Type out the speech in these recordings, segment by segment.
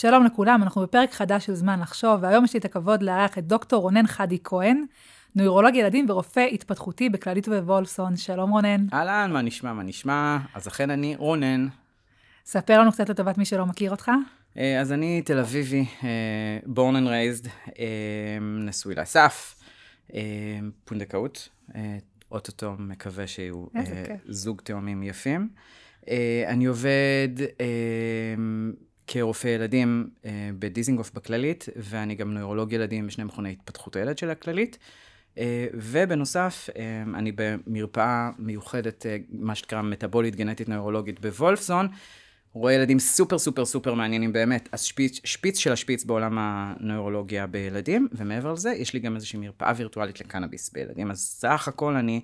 שלום לכולם, אנחנו בפרק חדש של זמן לחשוב, והיום יש לי את הכבוד לארח את דוקטור רונן חדי כהן, נוירולוג ילדים ורופא התפתחותי בכללית ובוולפסון. שלום רונן. אהלן, מה נשמע, מה נשמע? אז אכן אני רונן. ספר לנו קצת לטובת מי שלא מכיר אותך. אה, אז אני תל אביבי, אה, born and raised, אה, נשוי לאסף, פונדקאות, אוטוטו מקווה שיהיו זוג תאומים יפים. אני עובד כרופא ילדים בדיזינגוף בכללית, ואני גם נוירולוג ילדים בשני מכוני התפתחות הילד של הכללית. ובנוסף, אני במרפאה מיוחדת, מה שנקרא מטאבולית גנטית נוירולוגית בוולפסון, רואה ילדים סופר סופר סופר מעניינים באמת, אז שפיץ, שפיץ של השפיץ בעולם הנוירולוגיה בילדים, ומעבר לזה, יש לי גם איזושהי מרפאה וירטואלית לקנאביס בילדים, אז סך הכל אני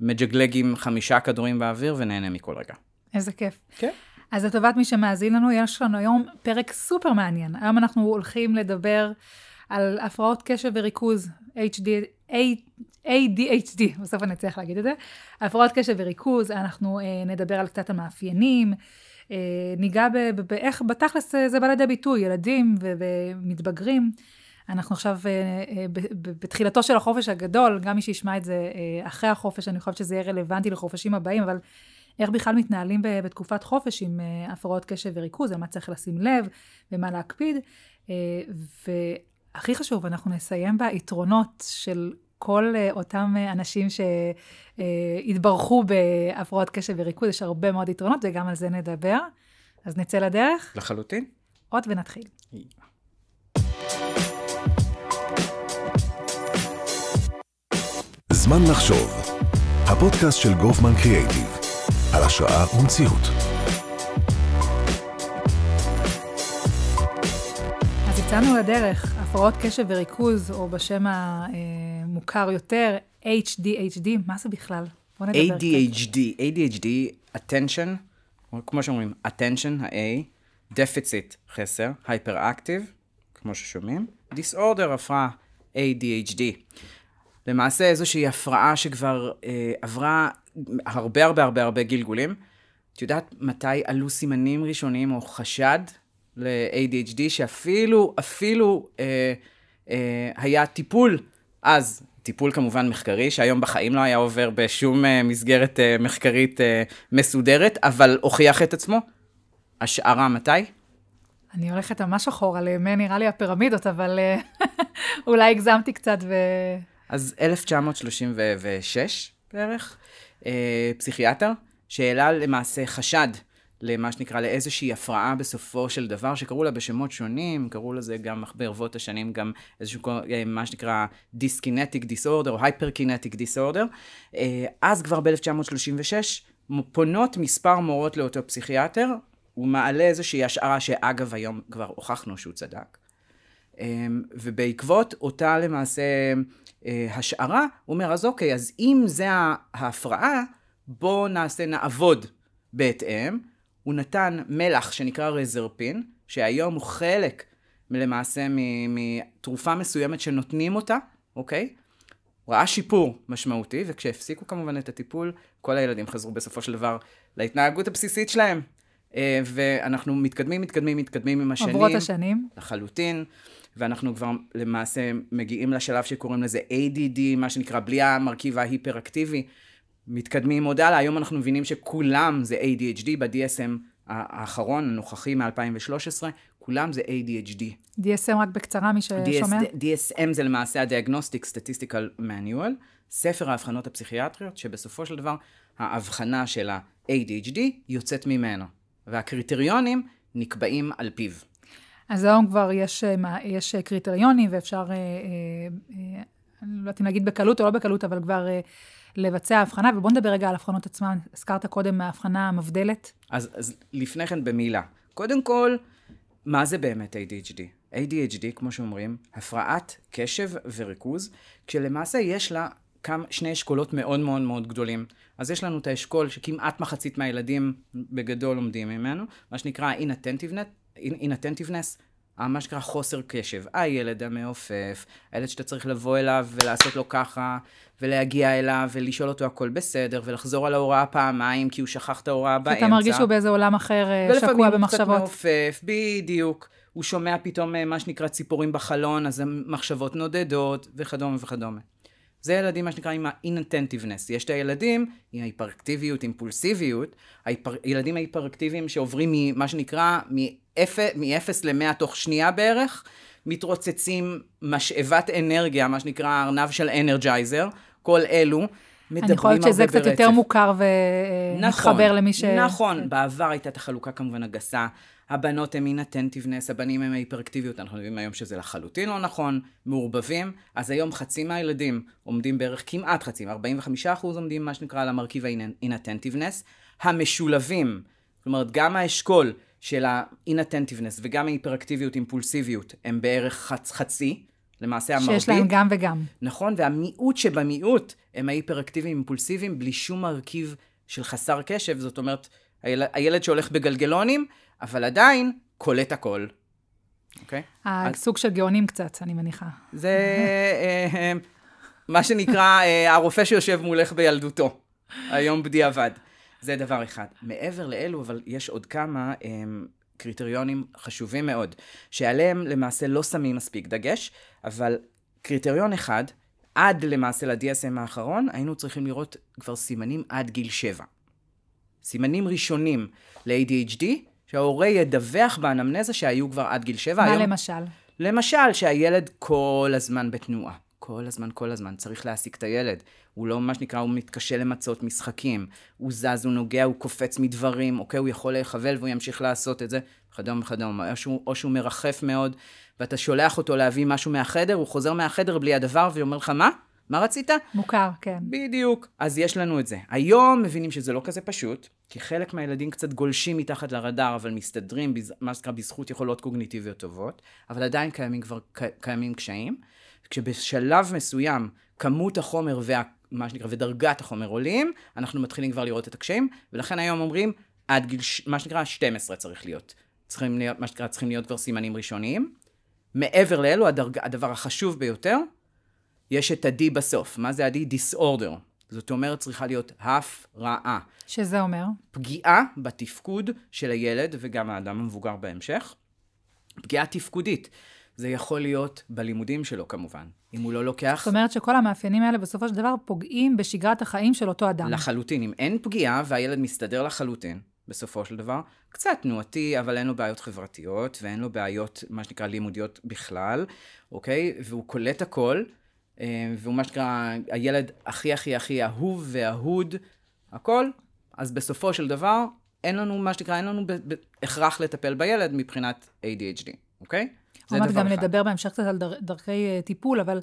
מג'גלג עם חמישה כדורים באוויר ונהנה מכל רגע. איזה כיף. כן. אז לטובת מי שמאזין לנו, יש לנו היום פרק סופר מעניין. היום אנחנו הולכים לדבר על הפרעות קשב וריכוז, HD, ADHD, בסוף אני אצליח להגיד את זה. הפרעות קשב וריכוז, אנחנו אה, נדבר על קצת המאפיינים. אה, ניגע באיך בתכלס זה בא לידי ביטוי, ילדים ומתבגרים. אנחנו עכשיו אה, אה, בתחילתו של החופש הגדול, גם מי שישמע את זה אחרי החופש, אני חושבת שזה יהיה רלוונטי לחופשים הבאים, אבל איך בכלל מתנהלים בתקופת חופש עם הפרעות קשב וריכוז, על מה צריך לשים לב ומה להקפיד. והכי חשוב, אנחנו נסיים ביתרונות של כל אה, אותם אה, אנשים שהתברכו בהפרעות קשב וריכוז, יש הרבה מאוד יתרונות, וגם על זה נדבר. אז נצא לדרך. לחלוטין. עוד ונתחיל. זמן לחשוב, הפודקאסט של גופמן קריאייטיב, על השראה ומציאות. אז יצאנו לדרך, הפרעות קשב וריכוז, או בשם ה... מוכר יותר, HDHD, מה זה בכלל? בוא נדבר ADHD, ADHD, attention, או כמו שאומרים, attention, ה-A, deficit, חסר, hyperactive, כמו ששומעים, disorder, הפרעה, ADHD. למעשה איזושהי הפרעה שכבר אה, עברה הרבה הרבה הרבה הרבה גלגולים. את יודעת מתי עלו סימנים ראשונים או חשד ל-ADHD, שאפילו, אפילו אה, אה, היה טיפול אז, טיפול כמובן מחקרי, שהיום בחיים לא היה עובר בשום uh, מסגרת uh, מחקרית uh, מסודרת, אבל הוכיח את עצמו. השערה מתי? אני הולכת ממש אחורה לימי, נראה לי הפירמידות, אבל אולי הגזמתי קצת ו... אז 1936 בערך, פסיכיאטר, שהעלה למעשה חשד למה שנקרא, לאיזושהי הפרעה בסופו של דבר, שקראו לה בשמות שונים, קראו לזה גם ברבות השנים גם איזשהו, אה, מה שנקרא dyskinetic disorder, או hyperkinetic disorder. אז כבר ב-1936 פונות מספר מורות לאותו פסיכיאטר, הוא מעלה איזושהי השערה שאגב היום כבר הוכחנו שהוא צדק. אה, ובעקבות אותה למעשה אה, השערה, הוא אומר, אז אוקיי, אז אם זה ההפרעה, בואו נעשה, נעבוד בהתאם. הוא נתן מלח שנקרא רזרפין, שהיום הוא חלק למעשה מתרופה מסוימת שנותנים אותה, אוקיי? הוא ראה שיפור משמעותי, וכשהפסיקו כמובן את הטיפול, כל הילדים חזרו בסופו של דבר להתנהגות הבסיסית שלהם. אה, ואנחנו מתקדמים, מתקדמים, מתקדמים עם השנים. עוברות השנים. לחלוטין. ואנחנו כבר למעשה מגיעים לשלב שקוראים לזה ADD, מה שנקרא, בלי המרכיב ההיפראקטיבי. מתקדמים עוד הלאה, היום אנחנו מבינים שכולם זה ADHD, ב-DSM האחרון, הנוכחי מ-2013, כולם זה ADHD. DSM רק בקצרה, מי ששומע? DSM זה למעשה ה-Diagnostic Statistical Manual, ספר האבחנות הפסיכיאטריות, שבסופו של דבר האבחנה של ה-ADHD יוצאת ממנו, והקריטריונים נקבעים על פיו. אז היום כבר יש, יש קריטריונים ואפשר, אה, אה, אה, אני לא יודעת אם להגיד בקלות או לא בקלות, אבל כבר לבצע הבחנה, ובואו נדבר רגע על הבחנות עצמן. הזכרת קודם מההבחנה המבדלת. אז, אז לפני כן במילה. קודם כל, מה זה באמת ADHD? ADHD, כמו שאומרים, הפרעת קשב וריכוז, כשלמעשה יש לה כמה, שני אשכולות מאוד מאוד מאוד גדולים. אז יש לנו את האשכול שכמעט מחצית מהילדים בגדול לומדים ממנו, מה שנקרא inattentiveness, inattentiveness מה שנקרא חוסר קשב. הילד המעופף, הילד שאתה צריך לבוא אליו ולעשות לו ככה, ולהגיע אליו ולשאול אותו הכל בסדר, ולחזור על ההוראה פעמיים כי הוא שכח את ההוראה באמצע. אתה מרגיש שהוא באיזה עולם אחר, אה, שקוע במחשבות. ולפעמים הוא קצת מעופף, בדיוק. הוא שומע פתאום אה, מה שנקרא ציפורים בחלון, אז המחשבות נודדות, וכדומה וכדומה. זה ילדים, מה שנקרא, עם ה-inattentiveness. יש את הילדים עם ההיפראקטיביות, אימפולסיביות, ההיפר... ילדים ההיפראקטיביים שעוברים ממה שנקרא מ-0 ל-100 תוך שנייה בערך, מתרוצצים משאבת אנרגיה, מה שנקרא ארנב של אנרג'ייזר, כל אלו. אני חושבת שזה קצת יותר ברצף. מוכר ומתחבר נכון, למי ש... נכון. בעבר הייתה את החלוקה כמובן הגסה. הבנות הם אינטנטיבנס, הבנים הם ההיפראקטיביות, אנחנו יודעים היום שזה לחלוטין לא נכון, מעורבבים, אז היום חצי מהילדים עומדים בערך כמעט חצי, 45% עומדים מה שנקרא על המרכיב האינטנטיבנס. המשולבים, אומרת גם האשכול של האינטנטיבנס וגם ההיפראקטיביות, אימפולסיביות, הם בערך חצ, חצי, למעשה המרבית. שיש להם גם וגם. נכון, והמיעוט שבמיעוט הם ההיפראקטיביים אימפולסיביים בלי שום מרכיב של חסר קשב, זאת אומרת, היל... הילד שהולך בגלגלונים, אבל עדיין קולט הכל. אוקיי? הסוג של גאונים קצת, אני מניחה. זה אה, אה, מה שנקרא אה, הרופא שיושב מולך בילדותו, היום בדיעבד. זה דבר אחד. מעבר לאלו, אבל יש עוד כמה אה, קריטריונים חשובים מאוד, שעליהם למעשה לא שמים מספיק דגש, אבל קריטריון אחד, עד למעשה ל-DSM האחרון, היינו צריכים לראות כבר סימנים עד גיל 7. סימנים ראשונים ל-ADHD, שההורה ידווח באנמנזה שהיו כבר עד גיל 7. מה היום... למשל? למשל, שהילד כל הזמן בתנועה. כל הזמן, כל הזמן. צריך להעסיק את הילד. הוא לא, מה שנקרא, הוא מתקשה למצות משחקים. הוא זז, הוא נוגע, הוא קופץ מדברים, אוקיי, הוא יכול להיחבל והוא ימשיך לעשות את זה, וכדומה וכדומה. או שהוא, או שהוא מרחף מאוד, ואתה שולח אותו להביא משהו מהחדר, הוא חוזר מהחדר בלי הדבר, ואומר לך, מה? מה רצית? מוכר, כן. בדיוק. אז יש לנו את זה. היום מבינים שזה לא כזה פשוט, כי חלק מהילדים קצת גולשים מתחת לרדאר, אבל מסתדרים, בז- מה שנקרא, בזכות יכולות קוגניטיביות טובות, אבל עדיין קיימים כבר, ק- קיימים קשיים. כשבשלב מסוים כמות החומר וה... מה שנקרא, ודרגת החומר עולים, אנחנו מתחילים כבר לראות את הקשיים, ולכן היום אומרים, עד גיל, ש- מה שנקרא, 12 צריך להיות. צריכים להיות, מה שנקרא, צריכים להיות כבר סימנים ראשוניים. מעבר לאלו, הדרג... הדבר החשוב ביותר, יש את ה-D בסוף. מה זה ה-D? Disorder. זאת אומרת, צריכה להיות הפרעה. שזה אומר? פגיעה בתפקוד של הילד וגם האדם המבוגר בהמשך. פגיעה תפקודית. זה יכול להיות בלימודים שלו כמובן. אם הוא לא לוקח... זאת אומרת שכל המאפיינים האלה בסופו של דבר פוגעים בשגרת החיים של אותו אדם. לחלוטין. אם אין פגיעה והילד מסתדר לחלוטין, בסופו של דבר, קצת תנועתי, אבל אין לו בעיות חברתיות, ואין לו בעיות, מה שנקרא, לימודיות בכלל, אוקיי? והוא קולט הכל, והוא מה שנקרא, הילד הכי הכי הכי אהוב ואהוד, הכל, אז בסופו של דבר, אין לנו, מה שנקרא, אין לנו הכרח לטפל בילד מבחינת ADHD, אוקיי? זה עוד מעט דבר גם אחד. נדבר בהמשך קצת על דר, דרכי אה, טיפול, אבל אה,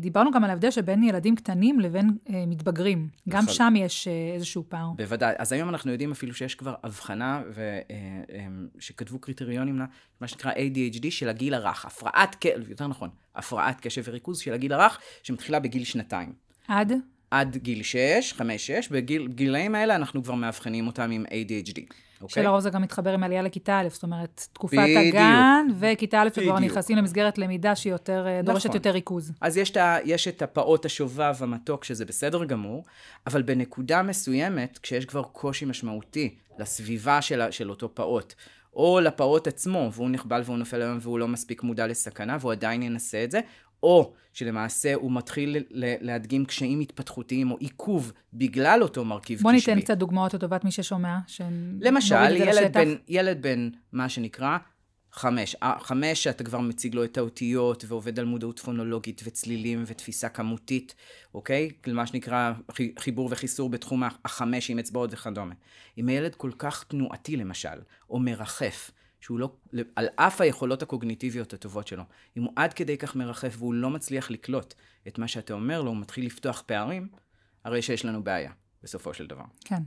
דיברנו גם על ההבדל שבין ילדים קטנים לבין אה, מתבגרים. גם נכון. שם יש אה, איזשהו פער. בוודאי. אז היום אנחנו יודעים אפילו שיש כבר הבחנה, ו, אה, אה, שכתבו קריטריונים למה שנקרא ADHD של הגיל הרך. הפרעת, יותר נכון, הפרעת קשב וריכוז של הגיל הרך, שמתחילה בגיל שנתיים. עד? עד גיל 6, 5-6, בגילאים האלה אנחנו כבר מאבחנים אותם עם ADHD. אוקיי? שלרוב זה גם מתחבר עם עלייה לכיתה א', זאת אומרת, תקופת בדיוק. הגן וכיתה א', שכבר בדיוק. נכנסים למסגרת למידה שהיא יותר, אה, דורשת נכון. יותר ריכוז. אז יש את, ה, יש את הפעוט השובב המתוק, שזה בסדר גמור, אבל בנקודה מסוימת, כשיש כבר קושי משמעותי לסביבה של, של אותו פעוט, או לפעוט עצמו, והוא נחבל והוא נופל היום והוא לא מספיק מודע לסכנה, והוא עדיין ינסה את זה, או שלמעשה הוא מתחיל להדגים קשיים התפתחותיים או עיכוב בגלל אותו מרכיב בוא קשבי. ניתן קצת דוגמאות לטובת מי ששומע. למשל, ילד. בן, ילד בן, מה שנקרא, חמש. חמש, שאתה כבר מציג לו את האותיות, ועובד על מודעות פונולוגית, וצלילים, ותפיסה כמותית, אוקיי? מה שנקרא חי- חיבור וחיסור בתחום החמש עם אצבעות וכדומה. אם הילד כל כך תנועתי, למשל, או מרחף, שהוא לא, על אף היכולות הקוגניטיביות הטובות שלו, אם הוא עד כדי כך מרחף והוא לא מצליח לקלוט את מה שאתה אומר לו, הוא מתחיל לפתוח פערים, הרי שיש לנו בעיה, בסופו של דבר. כן.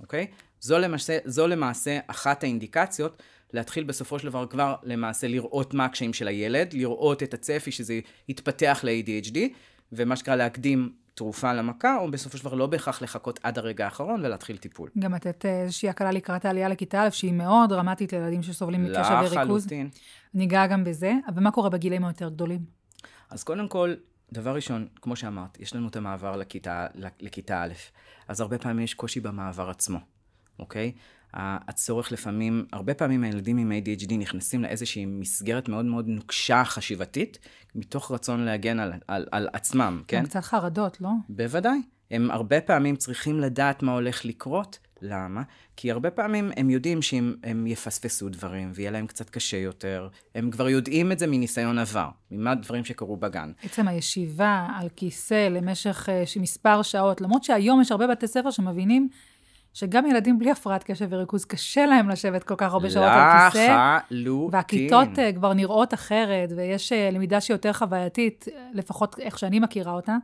אוקיי? זו למעשה, זו למעשה אחת האינדיקציות להתחיל בסופו של דבר כבר למעשה לראות מה הקשיים של הילד, לראות את הצפי שזה יתפתח ל-ADHD, ומה שקרה להקדים תרופה למכה, או בסופו של דבר לא בהכרח לחכות עד הרגע האחרון ולהתחיל טיפול. גם לתת אה, איזושהי הקלה לקראת העלייה לכיתה א', שהיא מאוד דרמטית לילדים שסובלים מקשב וריכוז. לחלוטין. ניגע גם בזה, אבל מה קורה בגילאים היותר גדולים? אז קודם כל, דבר ראשון, כמו שאמרת, יש לנו את המעבר לכיתה, לכיתה א', אז הרבה פעמים יש קושי במעבר עצמו, אוקיי? הצורך לפעמים, הרבה פעמים הילדים עם ADHD נכנסים לאיזושהי מסגרת מאוד מאוד נוקשה חשיבתית, מתוך רצון להגן על, על, על עצמם, כן? קצת חרדות, לא? בוודאי. הם הרבה פעמים צריכים לדעת מה הולך לקרות. למה? כי הרבה פעמים הם יודעים שאם הם יפספסו דברים ויהיה להם קצת קשה יותר, הם כבר יודעים את זה מניסיון עבר, ממה דברים שקרו בגן. עצם הישיבה על כיסא למשך uh, מספר שעות, למרות שהיום יש הרבה בתי ספר שמבינים שגם ילדים בלי הפרעת קשב וריכוז, קשה להם לשבת כל כך הרבה שעות על כיסא. לחלוטין. והכיתות uh, כבר נראות אחרת, ויש uh, למידה שהיא יותר חווייתית, לפחות איך שאני מכירה אותה.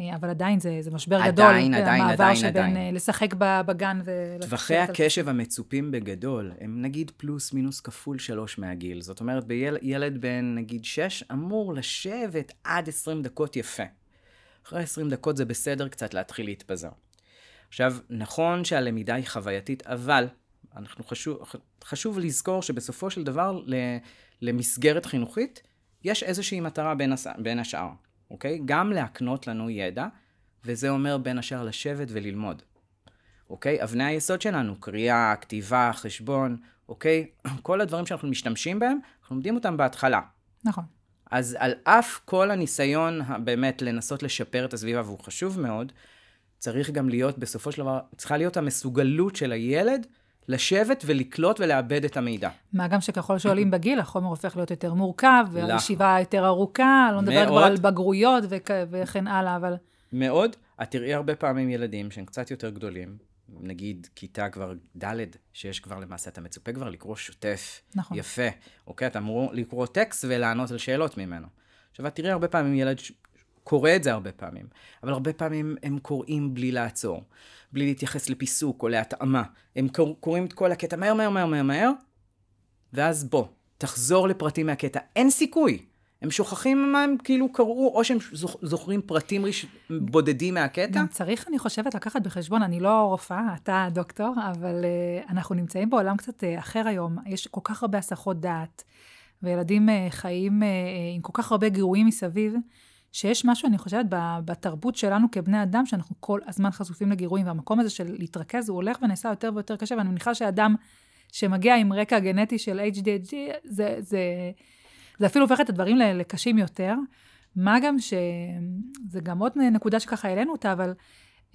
אה, אבל עדיין זה, זה משבר עדיין, גדול, עדיין, עדיין, המעבר שבין עדיין. אה, לשחק בגן ו... טווחי הקשב המצופים בגדול, הם נגיד פלוס מינוס כפול שלוש מהגיל. זאת אומרת, בילד ביל, בן נגיד שש אמור לשבת עד 20 דקות יפה. אחרי 20 דקות זה בסדר קצת להתחיל להתפזר. עכשיו, נכון שהלמידה היא חווייתית, אבל אנחנו חשוב, חשוב לזכור שבסופו של דבר למסגרת חינוכית, יש איזושהי מטרה בין, הש... בין השאר. אוקיי? גם להקנות לנו ידע, וזה אומר בין השאר לשבת וללמוד. אוקיי? אבני היסוד שלנו, קריאה, כתיבה, חשבון, אוקיי? כל הדברים שאנחנו משתמשים בהם, אנחנו לומדים אותם בהתחלה. נכון. אז על אף כל הניסיון באמת לנסות לשפר את הסביבה, והוא חשוב מאוד, צריך גם להיות, בסופו של דבר, צריכה להיות המסוגלות של הילד לשבת ולקלוט ולעבד את המידע. מה גם שככל שעולים בגיל, החומר הופך להיות יותר מורכב, והישיבה יותר ארוכה, לא נדבר כבר על בגרויות וכן הלאה, אבל... מאוד. את תראי הרבה פעמים ילדים שהם קצת יותר גדולים, נגיד כיתה כבר ד', שיש כבר למעשה, אתה מצופה כבר לקרוא שוטף. נכון. יפה. אוקיי, אתה אמור לקרוא טקסט ולענות על שאלות ממנו. עכשיו, את תראי הרבה פעמים ילד ש... קורא את זה הרבה פעמים, אבל הרבה פעמים הם קוראים בלי לעצור. בלי להתייחס לפיסוק או להתאמה. הם קוראים את כל הקטע מהר, מהר, מהר, מהר, מהר, ואז בוא, תחזור לפרטים מהקטע. אין סיכוי. הם שוכחים מה הם כאילו קראו, או שהם זוכרים פרטים ראש... בודדים מהקטע. גם צריך, אני חושבת, לקחת בחשבון, אני לא רופאה, אתה דוקטור, אבל uh, אנחנו נמצאים בעולם קצת uh, אחר היום. יש כל כך הרבה הסחות דעת, וילדים uh, חיים uh, עם כל כך הרבה גירויים מסביב, שיש משהו, אני חושבת, בתרבות שלנו כבני אדם, שאנחנו כל הזמן חשופים לגירויים, והמקום הזה של להתרכז, הוא הולך ונעשה יותר ויותר קשה, ואני מניחה שאדם שמגיע עם רקע גנטי של HDHD, זה, זה, זה אפילו הופך את הדברים לקשים יותר. מה גם שזה גם עוד נקודה שככה העלינו אותה, אבל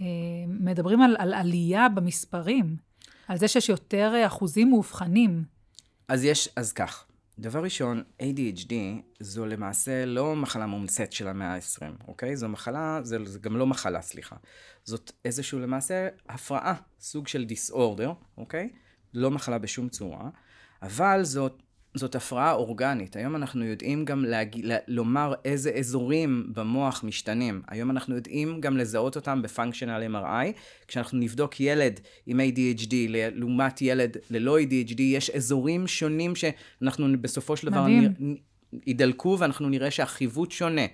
אה, מדברים על, על עלייה במספרים, על זה שיש יותר אחוזים מאובחנים. אז יש, אז כך. דבר ראשון, ADHD זו למעשה לא מחלה מומצאת של המאה ה-20, אוקיי? זו מחלה, זה, זה גם לא מחלה, סליחה. זאת איזשהו למעשה הפרעה, סוג של דיסאורדר, אוקיי? לא מחלה בשום צורה, אבל זאת זאת הפרעה אורגנית. היום אנחנו יודעים גם להג... לומר איזה אזורים במוח משתנים. היום אנחנו יודעים גם לזהות אותם בפונקשיונל MRI. כשאנחנו נבדוק ילד עם ADHD לעומת ילד ללא ADHD, יש אזורים שונים שאנחנו בסופו של דבר נ... ידלקו ואנחנו נראה שהחיווט שונה.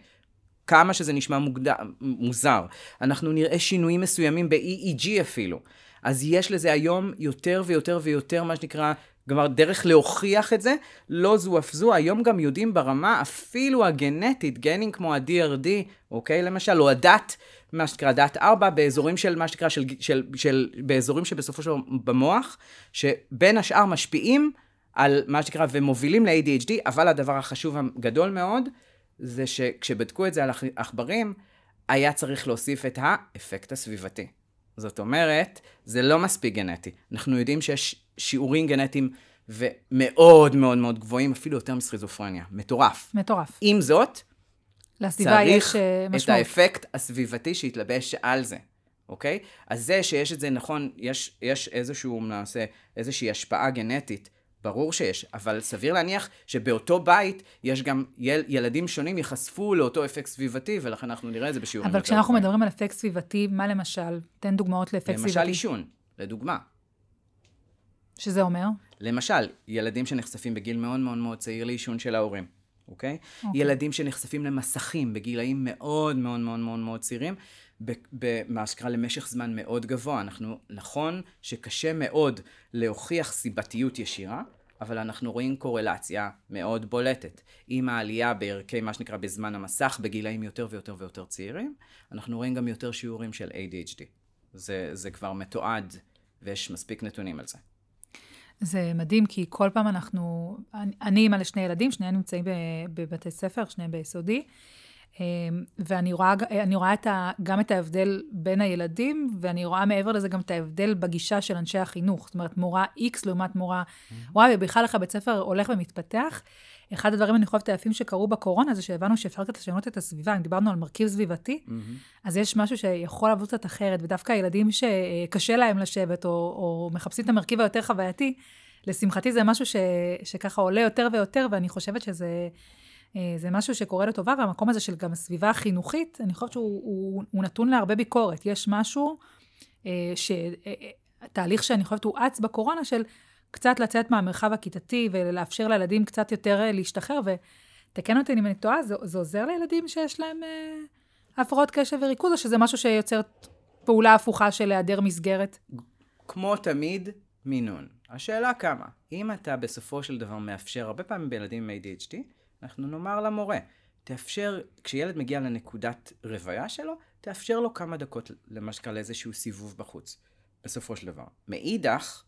כמה שזה נשמע מוגד... מוזר. אנחנו נראה שינויים מסוימים ב-EEG אפילו. אז יש לזה היום יותר ויותר ויותר, מה שנקרא, כלומר, דרך להוכיח את זה, לא זו אף זו, היום גם יודעים ברמה אפילו הגנטית, גנים כמו ה-DRD, אוקיי, למשל, או הדת, מה שנקרא דת 4, באזורים של, מה שנקרא, של, של, של, באזורים שבסופו של דבר במוח, שבין השאר משפיעים על מה שנקרא, ומובילים ל-ADHD, אבל הדבר החשוב הגדול מאוד, זה שכשבדקו את זה על עכברים, היה צריך להוסיף את האפקט הסביבתי. זאת אומרת, זה לא מספיק גנטי. אנחנו יודעים שיש שיעורים גנטיים ומאוד מאוד מאוד גבוהים, אפילו יותר מסכיזופרניה. מטורף. מטורף. עם זאת, לסביבה יש אה, משמעות. צריך את האפקט הסביבתי שיתלבש על זה, אוקיי? אז זה שיש את זה, נכון, יש, יש איזשהו, נעשה, איזושהי השפעה גנטית ברור שיש, אבל סביר להניח שבאותו בית יש גם יל, ילדים שונים ייחשפו לאותו אפקט סביבתי, ולכן אנחנו נראה את זה בשיעורים אבל כשאנחנו גבוהים. מדברים על אפקט סביבתי, מה למשל? תן דוגמאות לאפקט למשל סביבתי. למשל עישון, לדוגמה. שזה אומר? למשל, ילדים שנחשפים בגיל מאוד מאוד מאוד צעיר לעישון של ההורים, אוקיי? אוקיי. ילדים שנחשפים למסכים בגילאים מאוד מאוד מאוד מאוד מאוד צעירים, במה למשך זמן מאוד גבוה. אנחנו, נכון שקשה מאוד להוכיח סיבתיות ישירה, אבל אנחנו רואים קורלציה מאוד בולטת. עם העלייה בערכי מה שנקרא בזמן המסך בגילאים יותר ויותר ויותר צעירים, אנחנו רואים גם יותר שיעורים של ADHD. זה, זה כבר מתועד ויש מספיק נתונים על זה. זה מדהים, כי כל פעם אנחנו... אני, אימא לשני ילדים, שניהם נמצאים בבתי ספר, שניהם ביסודי. אמ, ואני רואה, אני רואה את ה, גם את ההבדל בין הילדים, ואני רואה מעבר לזה גם את ההבדל בגישה של אנשי החינוך. זאת אומרת, מורה X לעומת מורה Y, ובכלל איך הבית ספר הולך ומתפתח. אחד הדברים, אני חושבת, היפים שקרו בקורונה, זה שהבנו שאפשר קצת לשנות את הסביבה. אם דיברנו על מרכיב סביבתי, אז יש משהו שיכול לעבוד קצת אחרת, ודווקא הילדים שקשה להם לשבת, או, או מחפשים את המרכיב היותר חווייתי, לשמחתי זה משהו ש, שככה עולה יותר ויותר, ואני חושבת שזה אה, זה משהו שקורה לטובה, והמקום הזה של גם הסביבה החינוכית, אני חושבת שהוא הוא, הוא נתון להרבה ביקורת. יש משהו, אה, ש, אה, תהליך שאני חושבת הוא אץ בקורונה, של קצת לצאת מהמרחב הכיתתי ולאפשר לילדים קצת יותר להשתחרר, ותקן אותי אם אני טועה, זה, זה עוזר לילדים שיש להם אה, הפרעות קשב וריכוז, או שזה משהו שיוצר פעולה הפוכה של היעדר מסגרת? כמו תמיד, מינון. השאלה כמה. אם אתה בסופו של דבר מאפשר, הרבה פעמים בילדים עם ADHD, אנחנו נאמר למורה, תאפשר, כשילד מגיע לנקודת רוויה שלו, תאפשר לו כמה דקות, למה לאיזשהו סיבוב בחוץ, בסופו של דבר. מאידך,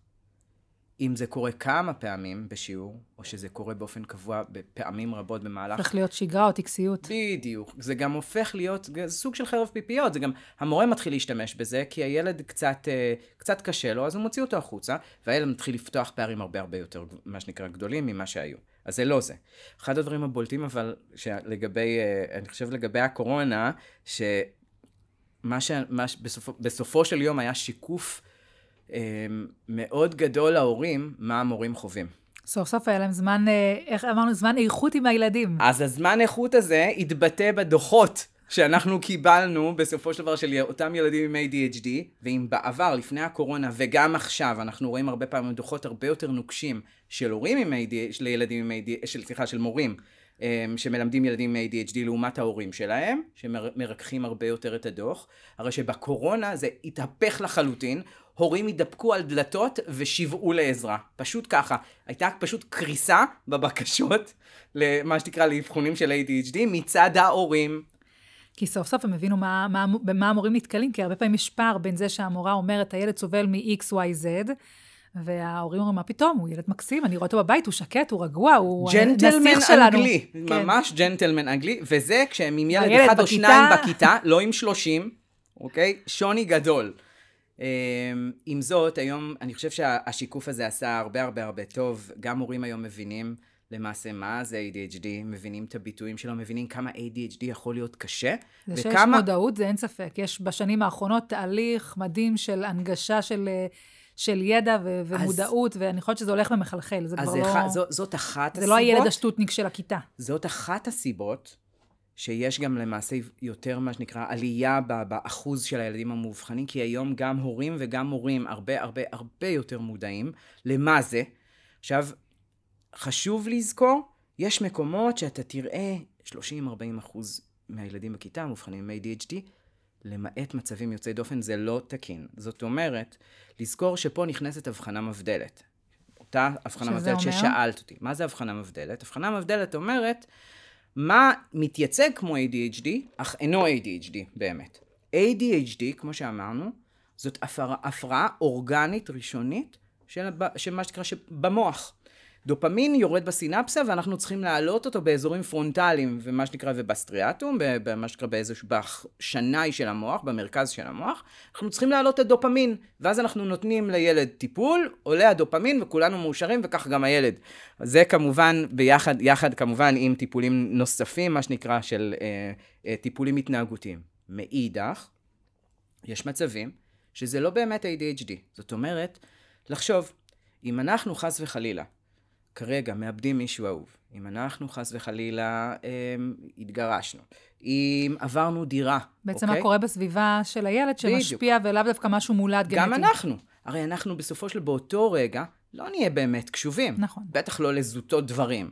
אם זה קורה כמה פעמים בשיעור, או שזה קורה באופן קבוע בפעמים רבות במהלך... הופך להיות שגרה או טקסיות. בדיוק. זה גם הופך להיות זה סוג של חרב פיפיות. זה גם, המורה מתחיל להשתמש בזה, כי הילד קצת, אה, קצת קשה לו, אז הוא מוציא אותו החוצה, והילד מתחיל לפתוח פערים הרבה הרבה יותר, מה שנקרא, גדולים ממה שהיו. אז זה לא זה. אחד הדברים הבולטים, אבל, שלגבי, אה, אני חושב לגבי הקורונה, שמה ש... בסופו, בסופו של יום היה שיקוף אמ, מאוד גדול להורים, מה המורים חווים. סוף סוף היה להם זמן, אה, איך אמרנו, זמן איכות עם הילדים. אז הזמן איכות הזה התבטא בדוחות שאנחנו קיבלנו בסופו של דבר של אותם ילדים עם ADHD, ואם בעבר, לפני הקורונה וגם עכשיו, אנחנו רואים הרבה פעמים דוחות הרבה יותר נוקשים של הורים עם ADHD, של ילדים עם ADHD, של, סליחה, של מורים. אמ, שמלמדים ילדים עם ADHD לעומת ההורים שלהם, שמרככים הרבה יותר את הדוח. הרי שבקורונה זה התהפך לחלוטין, הורים התדפקו על דלתות ושיוועו לעזרה. פשוט ככה. הייתה פשוט קריסה בבקשות, למה שנקרא לאבחונים של ADHD, מצד ההורים. כי סוף סוף הם הבינו מה, מה, במה המורים נתקלים, כי הרבה פעמים יש פער בין זה שהמורה אומרת, הילד סובל מ-X, Y, Z, וההורים אומרים, מה פתאום, הוא ילד מקסים, אני רואה אותו בבית, הוא שקט, הוא רגוע, הוא הנסיך שלנו. ג'נטלמן אנגלי, כן. ממש ג'נטלמן אנגלי, וזה כשהם עם ילד אחד בכיתה... או שניים בכיתה, לא עם שלושים, אוקיי? שוני גדול. אמ, עם זאת, היום אני חושב שהשיקוף הזה עשה הרבה הרבה הרבה טוב. גם הורים היום מבינים למעשה מה זה ADHD, מבינים את הביטויים שלו, מבינים כמה ADHD יכול להיות קשה. זה וכמה... שיש מודעות, זה אין ספק. יש בשנים האחרונות תהליך מדהים של הנגשה של... של ידע ו- ומודעות, אז, ואני חושבת שזה הולך ומחלחל, זה כבר לא... אחד, זו, זאת אחת זה הסיבות... זה לא הילד השטוטניק של הכיתה. זאת אחת הסיבות שיש גם למעשה יותר מה שנקרא עלייה באחוז של הילדים המאובחנים, כי היום גם הורים וגם מורים הרבה הרבה הרבה יותר מודעים למה זה. עכשיו, חשוב לזכור, יש מקומות שאתה תראה 30-40 אחוז מהילדים בכיתה מאובחנים עם ADHD, למעט מצבים יוצאי דופן, זה לא תקין. זאת אומרת, לזכור שפה נכנסת הבחנה מבדלת. אותה הבחנה מבדלת אומר? ששאלת אותי. מה זה הבחנה מבדלת? הבחנה מבדלת אומרת, מה מתייצג כמו ADHD, אך אינו ADHD באמת. ADHD, כמו שאמרנו, זאת הפרעה, הפרעה אורגנית ראשונית של, של מה שנקרא במוח. דופמין יורד בסינפסה ואנחנו צריכים להעלות אותו באזורים פרונטליים ומה שנקרא ובסטריאטום, במה שנקרא באיזשהו בשנאי של המוח, במרכז של המוח, אנחנו צריכים להעלות את הדופמין ואז אנחנו נותנים לילד טיפול, עולה הדופמין וכולנו מאושרים וכך גם הילד. זה כמובן ביחד, יחד כמובן עם טיפולים נוספים, מה שנקרא של אה, אה, טיפולים התנהגותיים. מאידך, יש מצבים שזה לא באמת ADHD, זאת אומרת, לחשוב, אם אנחנו חס וחלילה כרגע מאבדים מישהו אהוב, אם אנחנו חס וחלילה אה, התגרשנו, אם עברנו דירה, בעצם אוקיי? מה קורה בסביבה של הילד שמשפיע בדיוק. ולאו דווקא משהו מולד גנטי. גם אנחנו. הרי אנחנו בסופו של באותו רגע לא נהיה באמת קשובים. נכון. בטח לא לזוטות דברים.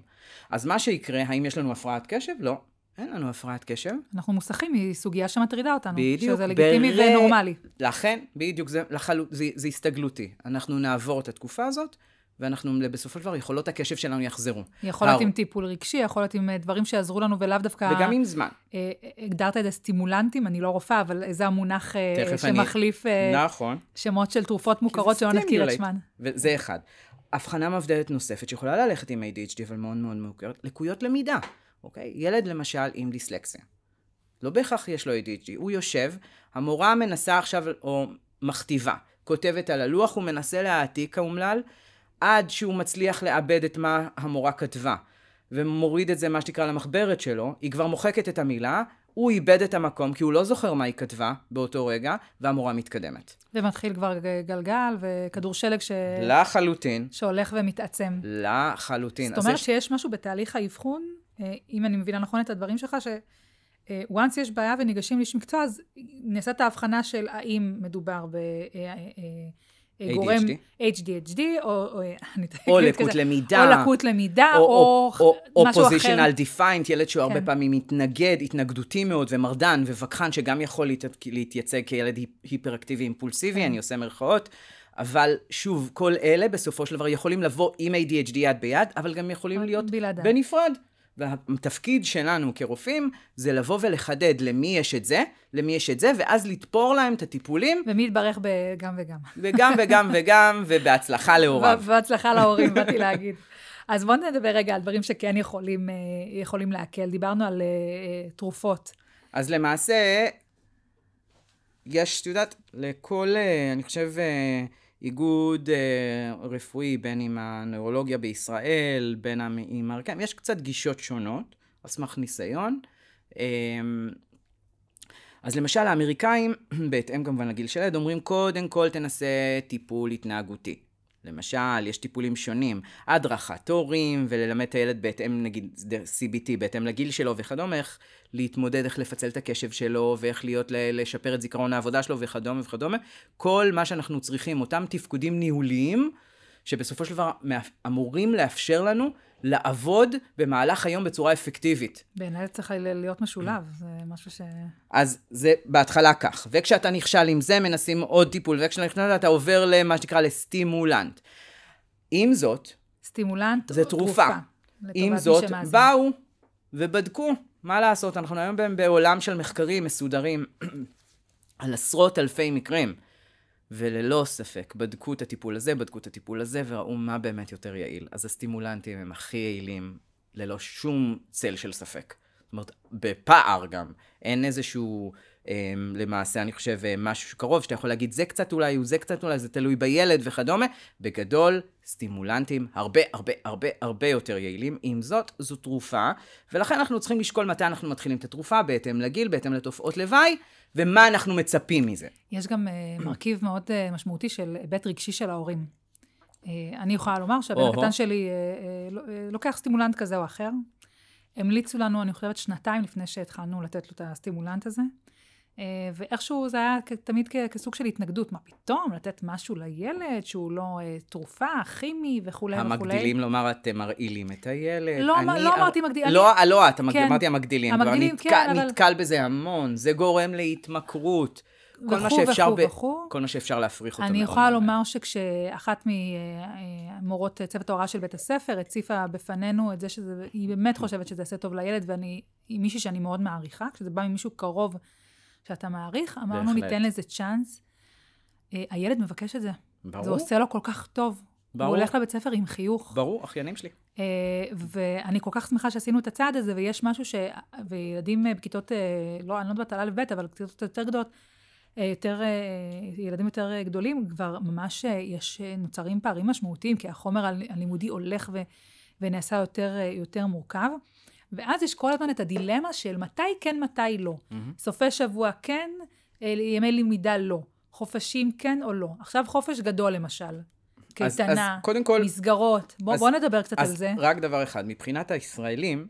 אז מה שיקרה, האם יש לנו הפרעת קשב? לא. אין לנו הפרעת קשב. אנחנו מוסכים היא סוגיה שמטרידה אותנו. בדיוק. שזה לגיטימי בר... ונורמלי. לכן, בדיוק, זה, לחלו... זה, זה הסתגלותי. אנחנו נעבור את התקופה הזאת, ואנחנו בסופו של דבר, יכולות הקשב שלנו יחזרו. יכול להיות עם טיפול רגשי, יכול להיות עם אה, דברים שיעזרו לנו ולאו דווקא... וגם עם זמן. אה, הגדרת את זה סטימולנטים, אני לא רופאה, אבל זה המונח שמחליף... אני... נכון. שמות של תרופות מוכרות שלא נכיר את שמן. וזה אחד. הבחנה מבדלת נוספת שיכולה ללכת עם ADHD, אבל מאוד מאוד מוכרת, לקויות למידה, אוקיי? ילד למשל עם דיסלקסיה. לא בהכרח יש לו ADHD, הוא יושב, המורה מנסה עכשיו, או מכתיבה, כותבת על הלוח, הוא מנסה להעתיק האומלל, עד שהוא מצליח לאבד את מה המורה כתבה, ומוריד את זה, מה שנקרא, למחברת שלו, היא כבר מוחקת את המילה, הוא איבד את המקום, כי הוא לא זוכר מה היא כתבה באותו רגע, והמורה מתקדמת. ומתחיל כבר גלגל וכדור שלג ש... לחלוטין. שהולך ומתעצם. לחלוטין. זאת אומרת שיש משהו בתהליך האבחון, אה, אם אני מבינה נכון את הדברים שלך, ש... אה, once יש בעיה וניגשים לאיש מקצוע, אז נעשית ההבחנה של האם מדובר בגורם HDHD, או, או, או לקות כזה, למידה, או לקות למידה, או, או, או, או משהו אחר. או פוזיציונל defiant, ילד שהוא כן. הרבה פעמים מתנגד, התנגדותי מאוד, ומרדן, ווכחן, שגם יכול להת, להתייצג כילד היפראקטיבי אימפולסיבי, כן. אני עושה מרכאות. אבל שוב, כל אלה בסופו של דבר יכולים לבוא עם ADHD יד ביד, אבל גם יכולים להיות בלעדה. בנפרד. והתפקיד שלנו כרופאים זה לבוא ולחדד למי יש את זה, למי יש את זה, ואז לתפור להם את הטיפולים. ומי יתברך בגם וגם. וגם וגם וגם, ובהצלחה להוריו. בהצלחה להורים, באתי להגיד. אז בואו נדבר רגע על דברים שכן יכולים, אה, יכולים להקל. דיברנו על uh, תרופות. אז למעשה, יש, את יודעת, לכל, uh, אני חושב... Uh, איגוד אה, רפואי, בין עם הנאורולוגיה בישראל, בין עם הרקעים, יש קצת גישות שונות, על סמך ניסיון. אה, אז למשל האמריקאים, בהתאם כמובן לגיל של ילד, אומרים קודם כל תנסה טיפול התנהגותי. למשל, יש טיפולים שונים, הדרכת הורים, וללמד את הילד בהתאם, נגיד, CBT, בהתאם לגיל שלו וכדומה, איך להתמודד, איך לפצל את הקשב שלו, ואיך להיות, לשפר את זיכרון העבודה שלו וכדומה וכדומה. כל מה שאנחנו צריכים, אותם תפקודים ניהוליים, שבסופו של דבר אמורים לאפשר לנו לעבוד במהלך היום בצורה אפקטיבית. בעיניי זה צריך להיות משולב, זה משהו ש... אז זה בהתחלה כך. וכשאתה נכשל עם זה, מנסים עוד טיפול, וכשאתה נכשל, אתה עובר למה שנקרא לסטימולנט. עם זאת, סטימולנט זה תרופה. עם זאת, באו ובדקו. מה לעשות, אנחנו היום בעולם של מחקרים מסודרים על עשרות אלפי מקרים. וללא ספק, בדקו את הטיפול הזה, בדקו את הטיפול הזה, וראו מה באמת יותר יעיל. אז הסטימולנטים הם הכי יעילים, ללא שום צל של ספק. זאת אומרת, בפער גם. אין איזשהו, למעשה, אני חושב, אה, משהו שקרוב, שאתה יכול להגיד, זה קצת אולי, זה קצת אולי, זה תלוי בילד וכדומה. בגדול, סטימולנטים הרבה הרבה הרבה הרבה יותר יעילים. עם זאת, זו תרופה, ולכן אנחנו צריכים לשקול מתי אנחנו מתחילים את התרופה, בהתאם לגיל, בהתאם לתופעות לוואי. ומה אנחנו מצפים מזה. יש גם uh, מרכיב מאוד uh, משמעותי של היבט רגשי של ההורים. אני יכולה לומר שהבן הקטן שלי uh, לוקח סטימולנט כזה או אחר. המליצו לנו, אני חושבת, שנתיים לפני שהתחלנו לתת לו את הסטימולנט הזה. אה, ואיכשהו זה היה תמיד כסוג של התנגדות. מה פתאום, לתת משהו לילד שהוא לא אה, תרופה, כימי וכולי וכולי. המגדילים, לומר, אתם מרעילים את הילד. לא, אני, לא אמרתי מגדילים. לא, אני... לא את, כן. אמרתי המגדילים. המגדילים, נתק, כן, אבל... נתקל בזה המון, זה גורם להתמכרות. כל מה שאפשר, ב... כל מה שאפשר להפריך אותו. אני יכולה לומר שכשאחת ממורות צוות ההוראה של בית הספר הציפה בפנינו את זה שהיא באמת חושבת שזה יעשה טוב לילד, ואני, היא מישהי שאני מאוד מעריכה, כשזה בא ממישהו קרוב שאתה מעריך, אמרנו, בהחלט. ניתן לזה צ'אנס. Uh, הילד מבקש את זה. ברור. זה עושה לו כל כך טוב. ברור. הוא הולך לבית ספר עם חיוך. ברור, אחיינים שלי. Uh, ואני כל כך שמחה שעשינו את הצעד הזה, ויש משהו ש... וילדים בכיתות, uh, לא, אני לא יודעת על א'-ב', אבל בכיתות יותר גדולות, יותר, ילדים יותר גדולים, כבר ממש יש, נוצרים פערים משמעותיים, כי החומר הלימודי הולך ו, ונעשה יותר, יותר מורכב. ואז יש כל הזמן את הדילמה של מתי כן, מתי לא. Mm-hmm. סופי שבוע כן, אה, ימי למידה לא. חופשים כן או לא. עכשיו חופש גדול למשל. קייטנה, מסגרות. בואו בוא נדבר קצת אז על זה. רק דבר אחד, מבחינת הישראלים,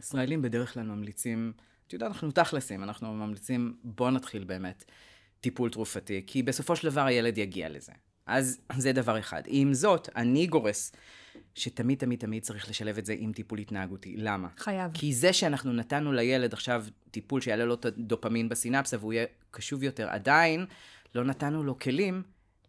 ישראלים בדרך כלל ממליצים, את יודעת, אנחנו תכלסים, אנחנו ממליצים, בואו נתחיל באמת טיפול תרופתי, כי בסופו של דבר הילד יגיע לזה. אז זה דבר אחד. עם זאת, אני גורס שתמיד תמיד תמיד צריך לשלב את זה עם טיפול התנהגותי. למה? חייב. כי זה שאנחנו נתנו לילד עכשיו טיפול שיעלה לו את הדופמין בסינפסה והוא יהיה קשוב יותר, עדיין לא נתנו לו כלים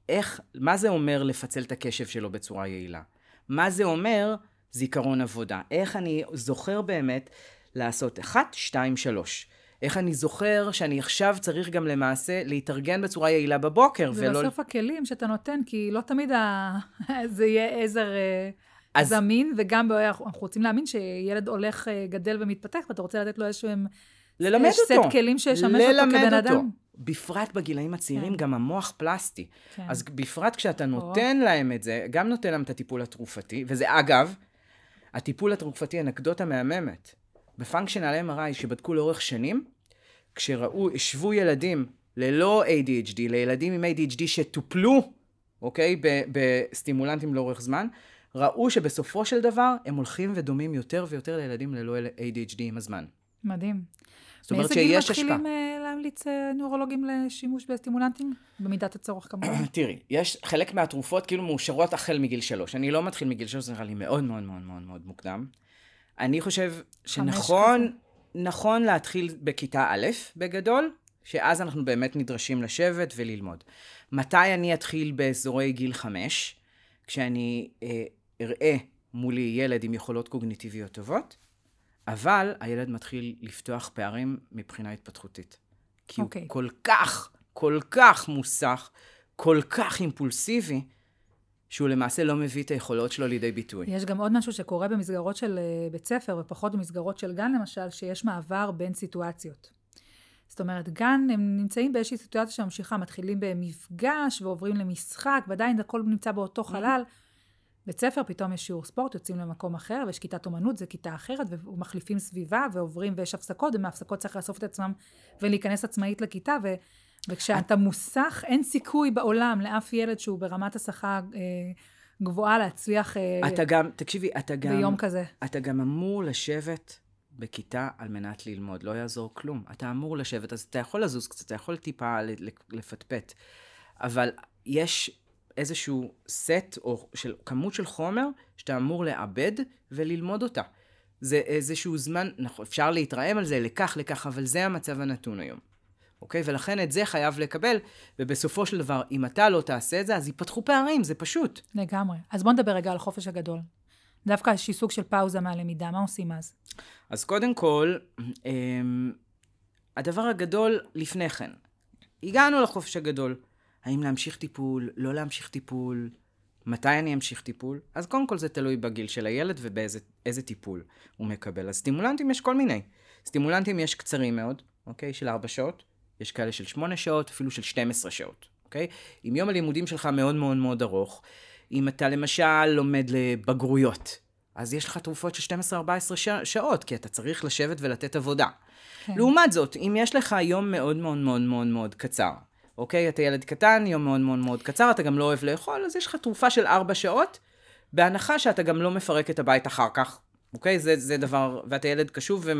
איך, מה זה אומר לפצל את הקשב שלו בצורה יעילה? מה זה אומר זיכרון עבודה? איך אני זוכר באמת לעשות אחת, שתיים, שלוש. איך אני זוכר שאני עכשיו צריך גם למעשה להתארגן בצורה יעילה בבוקר, זה ולא... בסוף הכלים שאתה נותן, כי לא תמיד ה... זה יהיה עזר אה, אז- זמין, וגם אנחנו רוצים להאמין שילד הולך, אה, גדל ומתפתח, ואתה רוצה לתת לו איזשהו ללמד יש אותו. סט כלים שישמש אותו כבן אותו. אדם. בפרט בגילאים הצעירים, כן. גם המוח פלסטי. כן. אז בפרט כשאתה נותן להם את זה, גם נותן להם את הטיפול התרופתי, וזה אגב, הטיפול התרופתי, אנקדוטה מהממת. בפונקשיונל MRI שבדקו לאורך שנים, כשראו, השוו ילדים ללא ADHD, לילדים עם ADHD שטופלו, אוקיי, בסטימולנטים לאורך זמן, ראו שבסופו של דבר הם הולכים ודומים יותר ויותר לילדים ללא ADHD עם הזמן. מדהים. זאת אומרת מאיזה גיל שיש השפעה. מתחילים אה, להמליץ אה, נוירולוגים לשימוש בסטימולנטים? במידת הצורך כמובן. תראי, יש חלק מהתרופות כאילו מאושרות החל מגיל שלוש. אני לא מתחיל מגיל שלוש, זה נראה לי מאוד מאוד מאוד מאוד מאוד מוקדם. אני חושב שנכון נכון להתחיל בכיתה א', בגדול, שאז אנחנו באמת נדרשים לשבת וללמוד. מתי אני אתחיל באזורי גיל חמש? כשאני אה, אראה מולי ילד עם יכולות קוגניטיביות טובות, אבל הילד מתחיל לפתוח פערים מבחינה התפתחותית. כי אוקיי. הוא כל כך, כל כך מוסך, כל כך אימפולסיבי, שהוא למעשה לא מביא את היכולות שלו לידי ביטוי. יש גם עוד משהו שקורה במסגרות של אה, בית ספר, ופחות במסגרות של גן למשל, שיש מעבר בין סיטואציות. זאת אומרת, גן, הם נמצאים באיזושהי סיטואציה שממשיכה, מתחילים במפגש ועוברים למשחק, ועדיין הכל נמצא באותו חלל. בית ספר, פתאום יש שיעור ספורט, יוצאים למקום אחר, ויש כיתת אומנות, זה כיתה אחרת, ומחליפים סביבה, ועוברים, ויש הפסקות, ומהפסקות צריך לאסוף את עצמם ולהיכנס עצמאית לכיתה, ו... וכשאתה מוסך, אין סיכוי בעולם לאף ילד שהוא ברמת השכר אה, גבוהה להצליח אה, אתה גם, תקשיבי, אתה גם... ביום כזה. אתה גם אמור לשבת בכיתה על מנת ללמוד, לא יעזור כלום. אתה אמור לשבת, אז אתה יכול לזוז קצת, אתה יכול טיפה לפטפט, אבל יש איזשהו סט או של כמות של חומר שאתה אמור לעבד וללמוד אותה. זה איזשהו זמן, נכון, אפשר להתרעם על זה לכך, לכך, אבל זה המצב הנתון היום. אוקיי? ולכן את זה חייב לקבל, ובסופו של דבר, אם אתה לא תעשה את זה, אז ייפתחו פערים, זה פשוט. לגמרי. אז בוא נדבר רגע על החופש הגדול. דווקא איזשהי סוג של פאוזה מהלמידה, מה עושים אז? אז קודם כל, אמ, הדבר הגדול לפני כן. הגענו לחופש הגדול. האם להמשיך טיפול, לא להמשיך טיפול, מתי אני אמשיך טיפול? אז קודם כל זה תלוי בגיל של הילד ובאיזה איזה טיפול הוא מקבל. אז סטימולנטים יש כל מיני. סטימולנטים יש קצרים מאוד, אוקיי? של 4 שעות. יש כאלה של 8 שעות, אפילו של 12 שעות, אוקיי? אם יום הלימודים שלך מאוד מאוד מאוד ארוך, אם אתה למשל לומד לבגרויות, אז יש לך תרופות של 12-14 ש... שעות, כי אתה צריך לשבת ולתת עבודה. כן. לעומת זאת, אם יש לך יום מאוד מאוד מאוד מאוד מאוד קצר, אוקיי? אתה ילד קטן, יום מאוד מאוד מאוד קצר, אתה גם לא אוהב לאכול, אז יש לך תרופה של 4 שעות, בהנחה שאתה גם לא מפרק את הבית אחר כך, אוקיי? זה, זה דבר, ואתה ילד קשוב ו...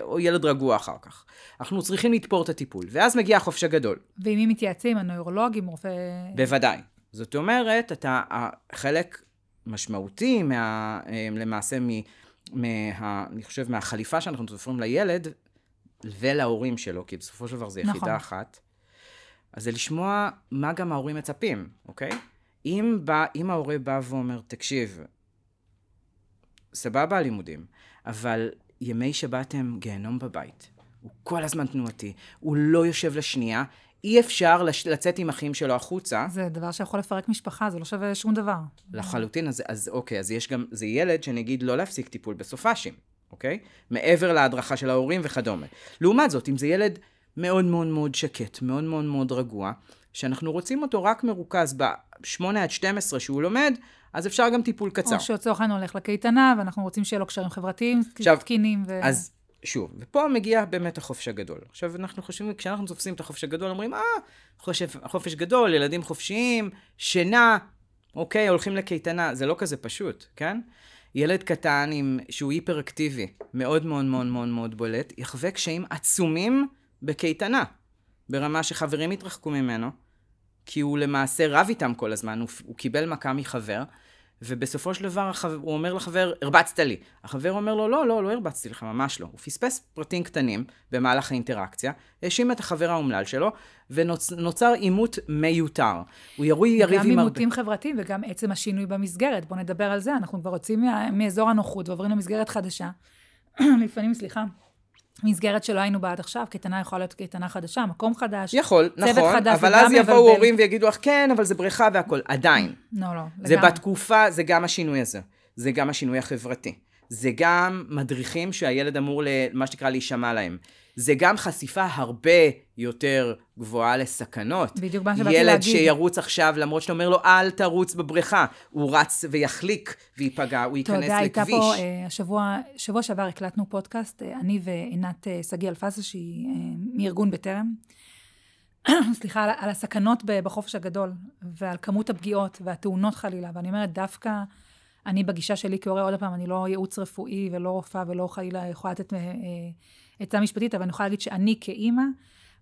או ילד רגוע אחר כך. אנחנו צריכים לתפור את הטיפול, ואז מגיע החופש הגדול. ועם מי מתייעצים? הנוירולוג, עם רופא... בוודאי. זאת אומרת, אתה, חלק משמעותי מה, אה, למעשה מ, מה, אני חושב, מהחליפה שאנחנו תופרים לילד ולהורים שלו, כי בסופו של דבר זה יחידה נכון. אחת, אז זה לשמוע מה גם ההורים מצפים, אוקיי? אם, בא, אם ההורה בא ואומר, תקשיב, סבבה הלימודים, אבל ימי שבת הם גיהנום בבית. הוא כל הזמן תנועתי, הוא לא יושב לשנייה, אי אפשר לש... לצאת עם אחים שלו החוצה. זה דבר שיכול לפרק משפחה, זה לא שווה שום דבר. לחלוטין, אז, אז אוקיי, אז יש גם, זה ילד שנגיד לא להפסיק טיפול בסופאשים, אוקיי? מעבר להדרכה של ההורים וכדומה. לעומת זאת, אם זה ילד מאוד מאוד מאוד שקט, מאוד מאוד מאוד רגוע, שאנחנו רוצים אותו רק מרוכז ב-8 עד 12 שהוא לומד, אז אפשר גם טיפול קצר. או שלצורך העניין הולך לקייטנה, ואנחנו רוצים שיהיה לו קשרים חברתיים עכשיו, תקינים. ו... אז שוב, ופה מגיע באמת החופש הגדול. עכשיו, אנחנו חושבים, כשאנחנו תופסים את החופש הגדול, אומרים, אה, חופש, חופש גדול, ילדים חופשיים, שינה, אוקיי, הולכים לקייטנה, זה לא כזה פשוט, כן? ילד קטן עם, שהוא היפר-אקטיבי, מאוד מאוד מאוד מאוד מאוד בולט, יחווה קשיים עצומים בקייטנה, ברמה שחברים יתרחקו ממנו, כי הוא למעשה רב איתם כל הזמן, הוא, הוא קיבל מכה מחבר, ובסופו של דבר החבר, הוא אומר לחבר, הרבצת לי. החבר אומר לו, לא, לא, לא הרבצתי לך, ממש לא. הוא פספס פרטים קטנים במהלך האינטראקציה, האשים את החבר האומלל שלו, ונוצר עימות מיותר. הוא ירוי יריב גם עם הרבה... עימותים חברתיים וגם עצם השינוי במסגרת. בואו נדבר על זה. אנחנו כבר יוצאים מאזור הנוחות ועוברים למסגרת חדשה. לפעמים, סליחה, מסגרת שלא היינו בה עד עכשיו, קייטנה יכולה להיות קייטנה חדשה, מקום חדש. יכול, צוות נכון, חדש, אבל אז יבואו מבלבל. הורים ויגידו לך, כן, אבל זה בריכה והכול. עדיין. לא, לא, זה לגמרי. בתקופה, זה גם השינוי הזה. זה גם השינוי החברתי. זה גם מדריכים שהילד אמור, מה שנקרא, להישמע להם. זה גם חשיפה הרבה יותר גבוהה לסכנות. בדיוק מה שבאתי ילד להגיד. שירוץ עכשיו, למרות שאתה אומר לו, אל תרוץ בבריכה. הוא רץ ויחליק וייפגע, הוא אתה ייכנס יודע, הייתה לכביש. פה, אה, השבוע, שבוע שעבר הקלטנו פודקאסט, אה, אני ועינת אה, שגיא אלפסה, שהיא מארגון בטרם, סליחה, על, על הסכנות בחופש הגדול, ועל כמות הפגיעות והתאונות חלילה, ואני אומרת, דווקא אני בגישה שלי כהורה, עוד פעם, אני לא ייעוץ רפואי ולא רופאה ולא חלילה יכולה לתת עצה משפטית, אבל אני יכולה להגיד שאני כאימא,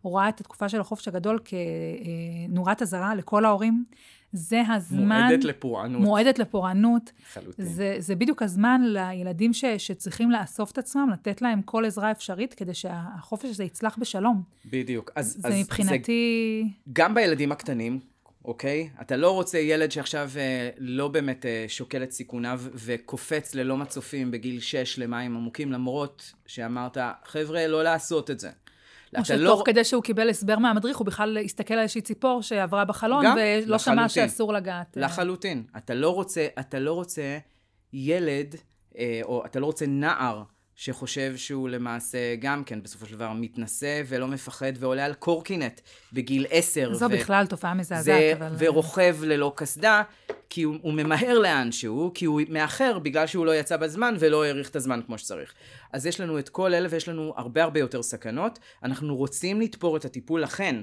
רואה את התקופה של החופש הגדול כנורת אזהרה לכל ההורים. זה הזמן... מועדת לפורענות. מועדת לפורענות. לחלוטין. זה, זה בדיוק הזמן לילדים ש, שצריכים לאסוף את עצמם, לתת להם כל עזרה אפשרית, כדי שהחופש הזה יצלח בשלום. בדיוק. אז, זה אז מבחינתי... גם בילדים הקטנים, אוקיי? אתה לא רוצה ילד שעכשיו אה, לא באמת אה, שוקל את סיכוניו וקופץ ללא מצופים בגיל 6 למים עמוקים, למרות שאמרת, חבר'ה, לא לעשות את זה. או שתוך לא... כדי שהוא קיבל הסבר מהמדריך, הוא בכלל הסתכל על איזושהי ציפור שעברה בחלון, גם, ולא שמע. שאסור לגעת. אה, לחלוטין. אתה לא רוצה, אתה לא רוצה ילד, אה, או אתה לא רוצה נער שחושב שהוא למעשה גם כן בסופו של דבר מתנשא ולא מפחד ועולה על קורקינט בגיל 10. זו ו- בכלל תופעה זה, מזעזעת, אבל... ורוכב ללא קסדה, כי הוא, הוא ממהר לאנשהו, כי הוא מאחר בגלל שהוא לא יצא בזמן ולא האריך את הזמן כמו שצריך. אז יש לנו את כל אלה ויש לנו הרבה הרבה יותר סכנות. אנחנו רוצים לתפור את הטיפול, לכן,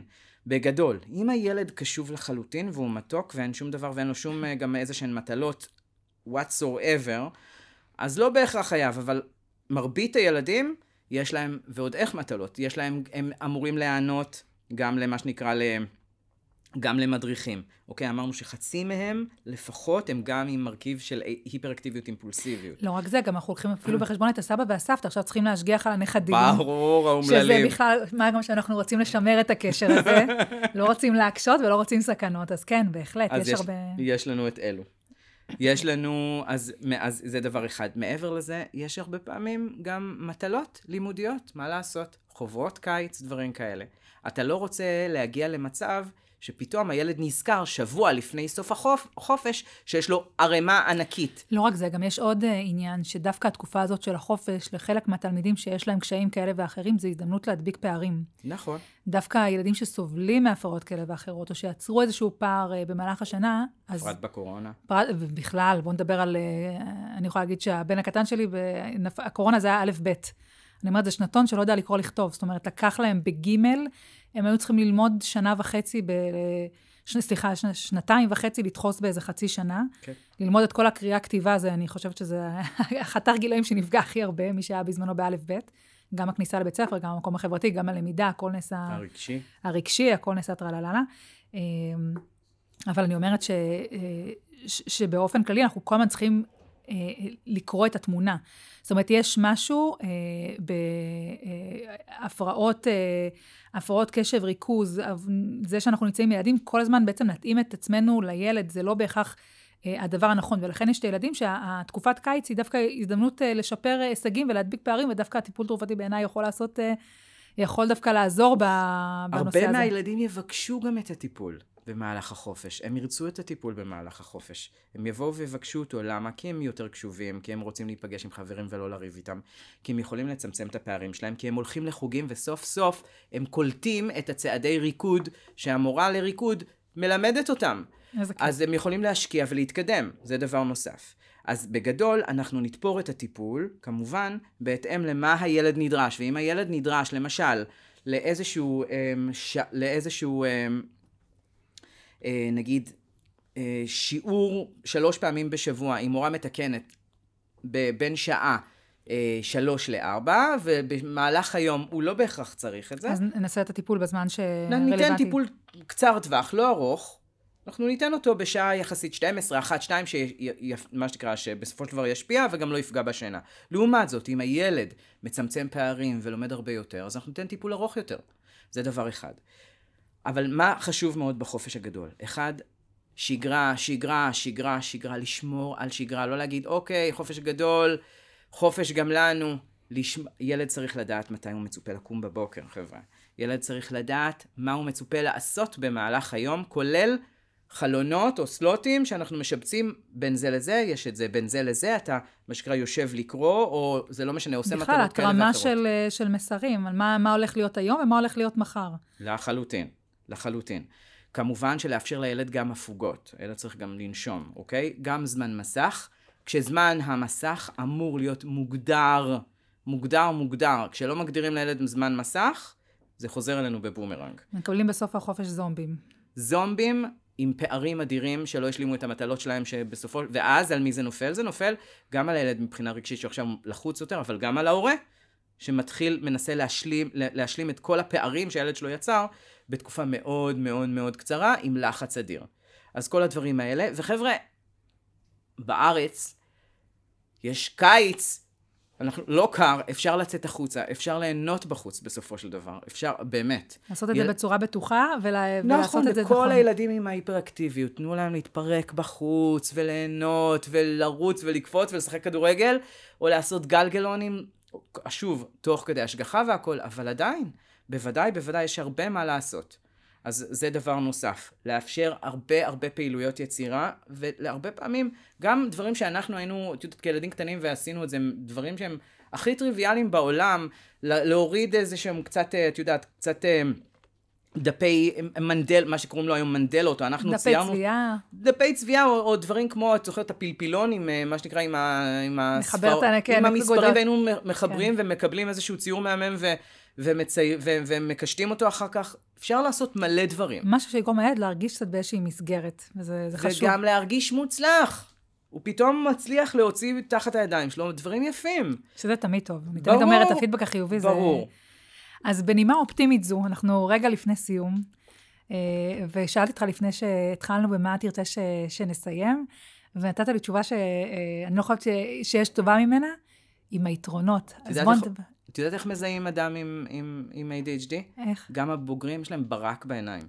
בגדול, אם הילד קשוב לחלוטין והוא מתוק ואין שום דבר ואין לו שום אה, גם איזה שהן מטלות whatsoever, אז לא בהכרח חייב, אבל מרבית הילדים, יש להם, ועוד איך מטלות, יש להם, הם אמורים להיענות גם למה שנקרא ל... גם למדריכים. אוקיי, אמרנו שחצי מהם לפחות הם גם עם מרכיב של היפראקטיביות אימפולסיביות. לא רק זה, גם אנחנו לוקחים אפילו בחשבון את הסבא והסבתא, עכשיו צריכים להשגיח על הנכדים. ברור, שזה האומללים. בכלל, מה גם שאנחנו רוצים לשמר את הקשר הזה, לא רוצים להקשות ולא רוצים סכנות, אז כן, בהחלט, אז יש הרבה... יש לנו את אלו. יש לנו, אז, אז זה דבר אחד. מעבר לזה, יש הרבה פעמים גם מטלות לימודיות, מה לעשות? חוברות קיץ, דברים כאלה. אתה לא רוצה להגיע למצב שפתאום הילד נזכר שבוע לפני סוף החופ, החופש, שיש לו ערימה ענקית. לא רק זה, גם יש עוד uh, עניין, שדווקא התקופה הזאת של החופש, לחלק מהתלמידים שיש להם קשיים כאלה ואחרים, זה הזדמנות להדביק פערים. נכון. דווקא הילדים שסובלים מהפרעות כאלה ואחרות, או שיצרו איזשהו פער uh, במהלך השנה, אז... בפרט בקורונה. פרט, ובכלל, בואו נדבר על... uh, אני יכולה להגיד שהבן הקטן שלי. הקורונה זה היה א'-ב'. אני אומרת, זה שנתון שלא יודע לקרוא לכתוב. זאת אומרת, לקח להם בגימל, הם היו צריכים ללמוד שנה וחצי, ב... ש... סליחה, ש... שנתיים וחצי לדחוס באיזה חצי שנה. כן. ללמוד את כל הקריאה כתיבה, זה, אני חושבת שזה החתך גילאים שנפגע הכי הרבה, מי שהיה בזמנו באלף-בית. גם הכניסה לבית ספר, גם המקום החברתי, גם הלמידה, הכל נעשה... הרגשי. הרגשי, הכל נעשה טרלללה. אמ, אבל אני אומרת ש, ש, שבאופן כללי אנחנו כל הזמן צריכים אה, לקרוא את התמונה. זאת אומרת, יש משהו אה, בהפרעות אה, הפרעות קשב, ריכוז, זה שאנחנו נמצאים עם ילדים, כל הזמן בעצם נתאים את עצמנו לילד, זה לא בהכרח אה, הדבר הנכון. ולכן יש את הילדים שהתקופת קיץ היא דווקא הזדמנות אה, לשפר הישגים ולהדביק פערים, ודווקא הטיפול תרופתי בעיניי יכול לעשות... אה, יכול דווקא לעזור. בנושא הזה. הרבה מהילדים יבקשו גם את הטיפול במהלך החופש. הם ירצו את הטיפול במהלך החופש. הם יבואו ויבקשו אותו. למה? כי הם יותר קשובים, כי הם רוצים להיפגש עם חברים ולא לריב איתם, כי הם יכולים לצמצם את הפערים שלהם, כי הם הולכים לחוגים וסוף סוף הם קולטים את הצעדי ריקוד שהמורה לריקוד מלמדת אותם. כיף. אז הם יכולים להשקיע ולהתקדם, זה דבר נוסף. אז בגדול, אנחנו נתפור את הטיפול, כמובן, בהתאם למה הילד נדרש. ואם הילד נדרש, למשל, לאיזשהו, אמ, ש... לאיזשהו אמ, נגיד, אה, שיעור שלוש פעמים בשבוע עם מורה מתקנת בין שעה אה, שלוש לארבע, ובמהלך היום הוא לא בהכרח צריך את זה. אז נעשה את הטיפול בזמן שרלוונטי. ניתן טיפול קצר טווח, לא ארוך. אנחנו ניתן אותו בשעה יחסית 12, 1, 2, מה שנקרא, שבסופו של דבר ישפיע וגם לא יפגע בשינה. לעומת זאת, אם הילד מצמצם פערים ולומד הרבה יותר, אז אנחנו ניתן טיפול ארוך יותר. זה דבר אחד. אבל מה חשוב מאוד בחופש הגדול? אחד, שגרה, שגרה, שגרה, שגרה, לשמור על שגרה, לא להגיד, אוקיי, חופש גדול, חופש גם לנו. לשמ... ילד צריך לדעת מתי הוא מצופה לקום בבוקר, חבר'ה. ילד צריך לדעת מה הוא מצופה לעשות במהלך היום, כולל חלונות או סלוטים שאנחנו משבצים בין זה לזה, יש את זה בין זה לזה, אתה מה שנקרא יושב לקרוא, או זה לא משנה, עושה מטלות כאלה ואחרות. בכלל, התרמה של, אה, של מסרים, על מה, מה הולך להיות היום ומה הולך להיות מחר. לחלוטין, לחלוטין. כמובן שלאפשר לילד גם הפוגות, הילד צריך גם לנשום, אוקיי? גם זמן מסך, כשזמן המסך אמור להיות מוגדר, מוגדר, מוגדר. כשלא מגדירים לילד זמן מסך, זה חוזר אלינו בבומרנג. מקבלים בסוף החופש זומבים. זומבים עם פערים אדירים שלא השלימו את המטלות שלהם שבסופו... ואז על מי זה נופל? זה נופל גם על הילד מבחינה רגשית שעכשיו לחוץ יותר, אבל גם על ההורה, שמתחיל, מנסה להשלים, להשלים את כל הפערים שהילד שלו יצר בתקופה מאוד מאוד מאוד קצרה, עם לחץ אדיר. אז כל הדברים האלה, וחבר'ה, בארץ יש קיץ, אנחנו, לא קר, אפשר לצאת החוצה, אפשר ליהנות בחוץ בסופו של דבר, אפשר, באמת. לעשות את יל... זה בצורה בטוחה ולה... נכון, ולעשות את זה נכון. נכון, וכל הילדים עם ההיפראקטיביות, תנו להם להתפרק בחוץ וליהנות ולרוץ ולקפוץ ולשחק כדורגל, או לעשות גלגלונים, שוב, תוך כדי השגחה והכל, אבל עדיין, בוודאי, בוודאי יש הרבה מה לעשות. אז זה דבר נוסף, לאפשר הרבה הרבה פעילויות יצירה, ולהרבה פעמים גם דברים שאנחנו היינו, את יודעת, כילדים קטנים ועשינו את זה, דברים שהם הכי טריוויאליים בעולם, להוריד איזה שהם קצת, את יודעת, קצת אה, דפי מנדל, מה שקוראים לו היום מנדלות, או אנחנו דפי ציירנו... דפי צביעה. דפי צביעה, או, או דברים כמו, את זוכרת, הפלפילון עם אה, מה שנקרא, עם, ה, עם, הספר, כן, עם המספרים, והיינו מחברים כן. ומקבלים איזשהו ציור מהמם ו, ומצי, ו, ומקשטים אותו אחר כך. אפשר לעשות מלא דברים. משהו שיגרום לילד להרגיש קצת באיזושהי מסגרת, וזה זה חשוב. וגם להרגיש מוצלח. הוא פתאום מצליח להוציא תחת הידיים שלו דברים יפים. שזה תמיד טוב. אני תמיד אומרת, הפידבק החיובי ברור. זה... ברור. אז בנימה אופטימית זו, אנחנו רגע לפני סיום, אה, ושאלתי אותך לפני שהתחלנו במה תרצה ש... שנסיים, ונתת לי תשובה שאני לא חושבת ש... שיש טובה ממנה, עם היתרונות. אז בוא נדבר. את יודעת איך מזהים אדם עם, עם, עם ADHD? איך? גם הבוגרים שלהם ברק בעיניים.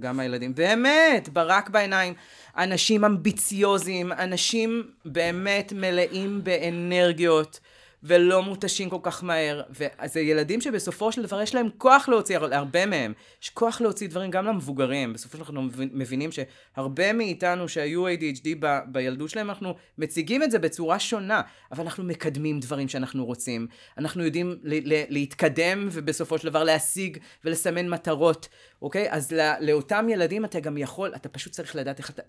גם הילדים. באמת, ברק בעיניים. אנשים אמביציוזיים, אנשים באמת מלאים באנרגיות. ולא מותשים כל כך מהר. וזה ילדים שבסופו של דבר יש להם כוח להוציא, הרבה מהם, יש כוח להוציא דברים גם למבוגרים. בסופו של דבר אנחנו מבינים שהרבה מאיתנו שהיו ADHD ב, בילדות שלהם, אנחנו מציגים את זה בצורה שונה, אבל אנחנו מקדמים דברים שאנחנו רוצים. אנחנו יודעים ל- ל- להתקדם ובסופו של דבר להשיג ולסמן מטרות, אוקיי? אז לא, לאותם ילדים אתה גם יכול, אתה פשוט צריך לדעת איך אתה,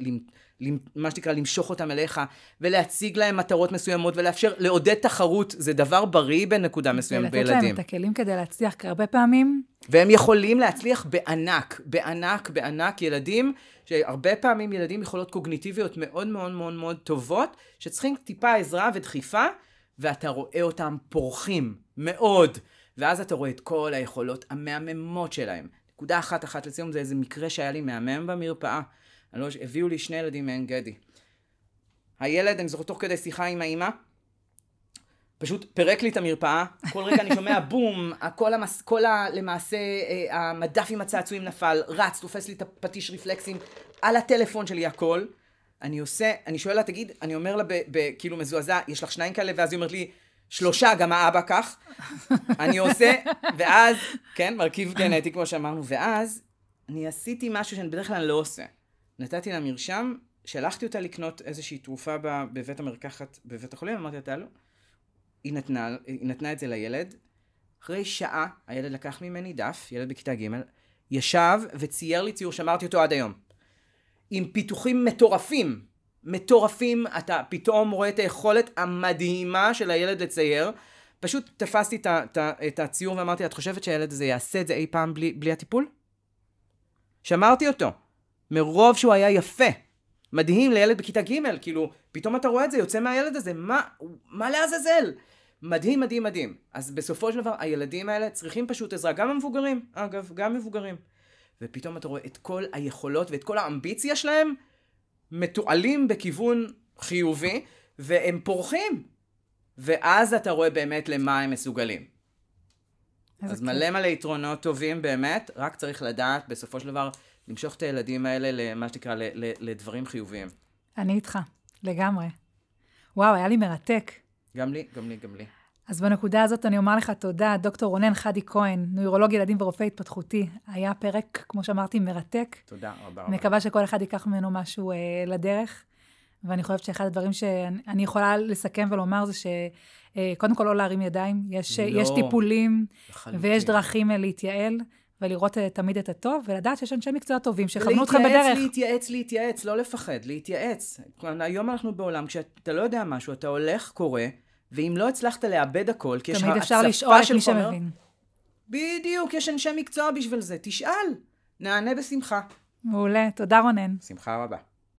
מה שנקרא, למשוך אותם אליך, ולהציג להם מטרות מסוימות, ולאפשר, לעודד תחרות, זה דבר בריא בנקודה מסוימת בילדים. ולתת להם את הכלים כדי להצליח, כי הרבה פעמים... והם יכולים להצליח בענק, בענק, בענק, ילדים, שהרבה פעמים ילדים יכולות קוגניטיביות מאוד מאוד מאוד מאוד טובות, שצריכים טיפה עזרה ודחיפה, ואתה רואה אותם פורחים, מאוד. ואז אתה רואה את כל היכולות המהממות שלהם. נקודה אחת אחת לסיום, זה איזה מקרה שהיה לי מהמם במרפאה. לא, הביאו לי שני ילדים מעין גדי. הילד, אני זוכר תוך כדי שיחה עם האימא, פשוט פירק לי את המרפאה, כל רגע אני שומע בום, כל, המס, כל ה, למעשה אה, המדף עם הצעצועים נפל, רץ, תופס לי את הפטיש רפלקסים על הטלפון שלי הכל. אני עושה, אני שואל לה, תגיד, אני אומר לה כאילו מזועזע, יש לך שניים כאלה? ואז היא אומרת לי, שלושה, גם האבא כך. אני עושה, ואז, כן, מרכיב גנטי, כמו שאמרנו, ואז אני עשיתי משהו שאני בדרך כלל לא עושה. נתתי לה מרשם, שלחתי אותה לקנות איזושהי תרופה בבית המרקחת בבית החולים, אמרתי לה, לא. היא נתנה, היא נתנה את זה לילד. אחרי שעה, הילד לקח ממני דף, ילד בכיתה ג', ישב וצייר לי ציור, שמרתי אותו עד היום. עם פיתוחים מטורפים. מטורפים, אתה פתאום רואה את היכולת המדהימה של הילד לצייר. פשוט תפסתי את, את, את הציור ואמרתי, את חושבת שהילד הזה יעשה את זה אי פעם בלי, בלי הטיפול? שמרתי אותו. מרוב שהוא היה יפה. מדהים לילד בכיתה ג', כאילו, פתאום אתה רואה את זה, יוצא מהילד הזה, מה, מה לעזאזל? מדהים, מדהים, מדהים. אז בסופו של דבר, הילדים האלה צריכים פשוט עזרה, גם המבוגרים, אגב, גם מבוגרים. ופתאום אתה רואה את כל היכולות ואת כל האמביציה שלהם מתועלים בכיוון חיובי, והם פורחים. ואז אתה רואה באמת למה הם מסוגלים. אז מלא מלא יתרונות טובים באמת, רק צריך לדעת בסופו של דבר למשוך את הילדים האלה למה שנקרא, לדברים חיוביים. אני איתך, לגמרי. וואו, היה לי מרתק. גם לי, גם לי, גם לי. אז בנקודה הזאת אני אומר לך תודה, דוקטור רונן חדי כהן, נוירולוג ילדים ורופא התפתחותי. היה פרק, כמו שאמרתי, מרתק. תודה רבה רבה. מקווה שכל אחד ייקח ממנו משהו אה, לדרך. ואני חושבת שאחד הדברים שאני יכולה לסכם ולומר זה שקודם כל לא להרים ידיים, יש, לא. יש טיפולים לחלוטין. ויש דרכים אה, להתייעל. ולראות אה, תמיד את הטוב, ולדעת שיש אנשי מקצוע טובים שיכוונו אתכם בדרך. להתייעץ, להתייעץ, להתייעץ, לא לפחד, להתייעץ. היום אנחנו בעולם, כשאתה לא יודע משהו, אתה הולך, קורא, ואם לא הצלחת לאבד הכל, כי יש תמיד אפשר הצפה לשאול את של מי חומר, שמבין. בדיוק, יש אנשי מקצוע בשביל זה. תשאל, נענה בשמחה. מעולה, תודה רונן. שמחה רבה.